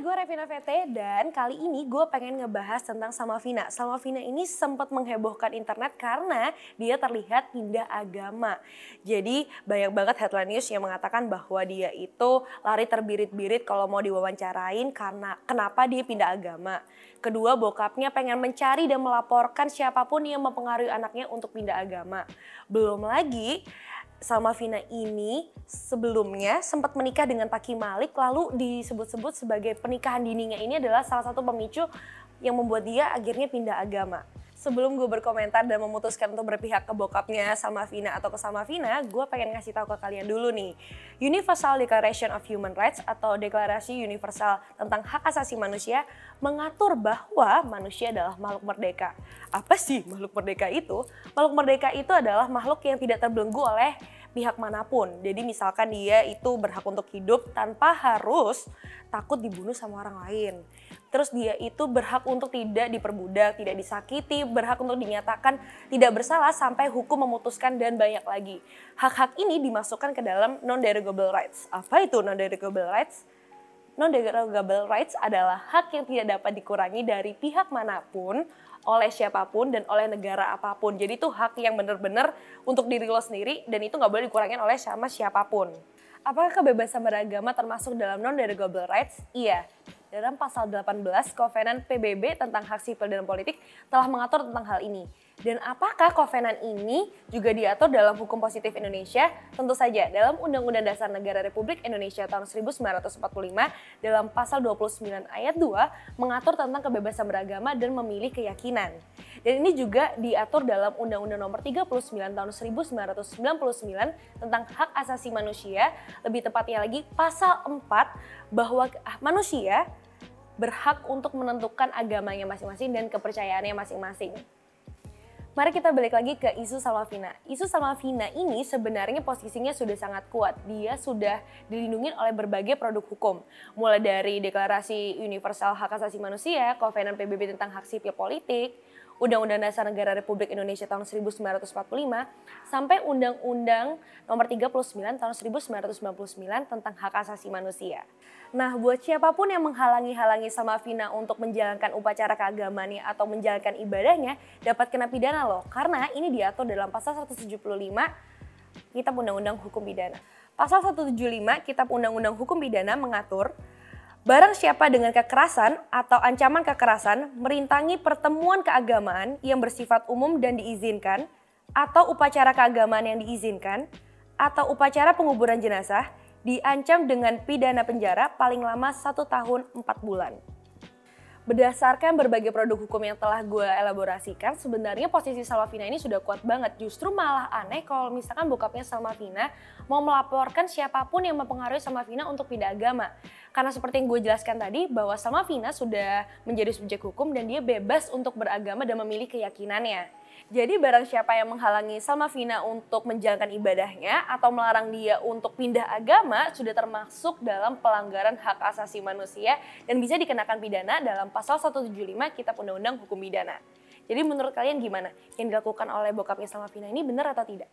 Vina VT dan kali ini gue pengen ngebahas tentang Salma Vina. Salma Vina ini sempat menghebohkan internet karena dia terlihat pindah agama. Jadi banyak banget headline news yang mengatakan bahwa dia itu lari terbirit-birit kalau mau diwawancarain karena kenapa dia pindah agama. Kedua, bokapnya pengen mencari dan melaporkan siapa pun yang mempengaruhi anaknya untuk pindah agama. Belum lagi Salma Vina ini sebelumnya sempat menikah dengan Taki Malik lalu disebut-sebut sebagai pernikahan dininya ini adalah salah satu pemicu yang membuat dia akhirnya pindah agama. Sebelum gue berkomentar dan memutuskan untuk berpihak ke bokapnya Salma Vina atau ke Salma Vina, gue pengen ngasih tahu ke kalian dulu nih. Universal Declaration of Human Rights atau Deklarasi Universal tentang Hak Asasi Manusia mengatur bahwa manusia adalah makhluk merdeka. Apa sih makhluk merdeka itu? Makhluk merdeka itu adalah makhluk yang tidak terbelenggu oleh pihak mana pun. Jadi misalkan dia itu berhak untuk hidup tanpa harus takut dibunuh sama orang lain. Terus dia itu berhak untuk tidak diperbudak, tidak disakiti, berhak untuk dinyatakan tidak bersalah sampai hukum memutuskan dan banyak lagi. Hak-hak ini dimasukkan ke dalam non-derogable rights. Apa itu non-derogable rights? Non-derogable rights adalah hak yang tidak dapat dikurangi dari pihak mana pun oleh siapa pun dan oleh negara apa pun. Jadi itu hak yang benar-benar untuk diri lo sendiri dan itu nggak boleh dikurangin oleh sama siapa pun. Apakah kebebasan beragama termasuk dalam non-derogable rights? Iya. Dalam pasal 18 Kovenan PBB tentang hak sipil dan politik telah mengatur tentang hal ini. Dan apakah kovenan ini juga diatur dalam hukum positif Indonesia? Tentu saja, dalam Undang-Undang Dasar Negara Republik Indonesia tahun 1945 dalam pasal 29 ayat 2 mengatur tentang kebebasan beragama dan memilih keyakinan. Dan ini juga diatur dalam Undang-Undang Nomor 39 tahun 1999 tentang hak asasi manusia, lebih tepatnya lagi pasal 4 bahwa manusia berhak untuk menentukan agamanya masing-masing dan kepercayaannya masing-masing. Mari kita balik lagi ke isu Salmavina. Isu Salmavina ini sebenarnya posisinya sudah sangat kuat. Dia sudah dilindungi oleh berbagai produk hukum. Mulai dari Deklarasi Universal Hak Asasi Manusia, Kovenan PBB tentang hak sipil politik, Undang-Undang Dasar Negara Republik Indonesia tahun 1945 sampai Undang-Undang Nomor 39 tahun 1999 tentang hak asasi manusia. Nah, buat siapa pun yang menghalangi-halangi sama Vina untuk menjalankan upacara keagamaannya atau menjalankan ibadahnya dapat kena pidana loh. Karena ini diatur dalam pasal 175 Kitab Undang-Undang Hukum Pidana. Pasal 175 Kitab Undang-Undang Hukum Pidana mengatur Barang siapa dengan kekerasan atau ancaman kekerasan merintangi pertemuan keagamaan yang bersifat umum dan diizinkan, atau upacara keagamaan yang diizinkan, atau upacara penguburan jenazah, diancam dengan pidana penjara paling lama satu tahun empat bulan. Berdasarkan berbagai produk hukum yang telah gue elaborasikan, sebenarnya posisi Salmavina ini sudah kuat banget. Justru malah aneh kalau misalkan bokapnya Salmavina mau melaporkan siapa pun yang mempengaruhi Salmavina untuk pindah agama. Karena seperti yang gue jelaskan tadi, bahwa Salmavina sudah menjadi subjek hukum dan dia bebas untuk beragama dan memilih keyakinannya. Jadi barang siapa yang menghalangi Salma Vina untuk menjalankan ibadahnya atau melarang dia untuk pindah agama sudah termasuk dalam pelanggaran hak asasi manusia dan bisa dikenakan pidana dalam pasal 175 Kitab Undang-Undang Hukum Pidana. Jadi menurut kalian gimana? Yang dilakukan oleh bokapnya Salma Vina ini benar atau tidak?